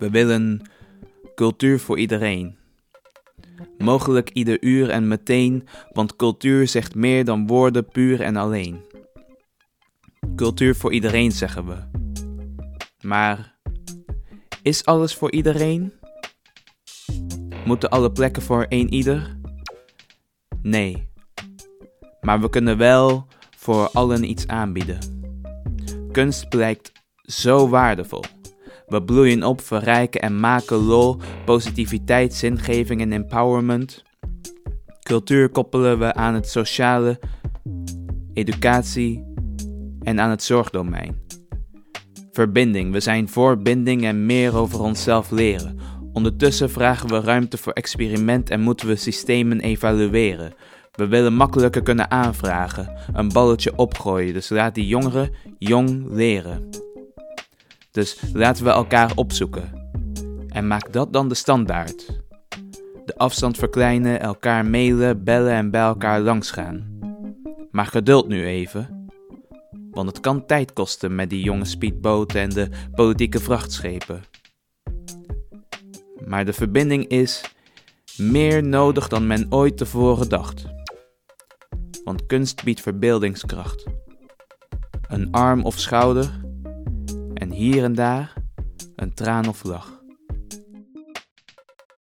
We willen cultuur voor iedereen. Mogelijk ieder uur en meteen, want cultuur zegt meer dan woorden puur en alleen. Cultuur voor iedereen zeggen we. Maar is alles voor iedereen? Moeten alle plekken voor één ieder? Nee. Maar we kunnen wel voor allen iets aanbieden. Kunst blijkt zo waardevol. We bloeien op, verrijken en maken lol, positiviteit, zingeving en empowerment. Cultuur koppelen we aan het sociale, educatie en aan het zorgdomein. Verbinding, we zijn voor binding en meer over onszelf leren. Ondertussen vragen we ruimte voor experiment en moeten we systemen evalueren. We willen makkelijker kunnen aanvragen, een balletje opgooien, dus laat die jongeren jong leren. Dus laten we elkaar opzoeken. En maak dat dan de standaard. De afstand verkleinen, elkaar mailen, bellen en bij elkaar langsgaan. Maar geduld nu even. Want het kan tijd kosten met die jonge speedboten en de politieke vrachtschepen. Maar de verbinding is meer nodig dan men ooit tevoren dacht. Want kunst biedt verbeeldingskracht. Een arm of schouder hier en daar een traan of lach.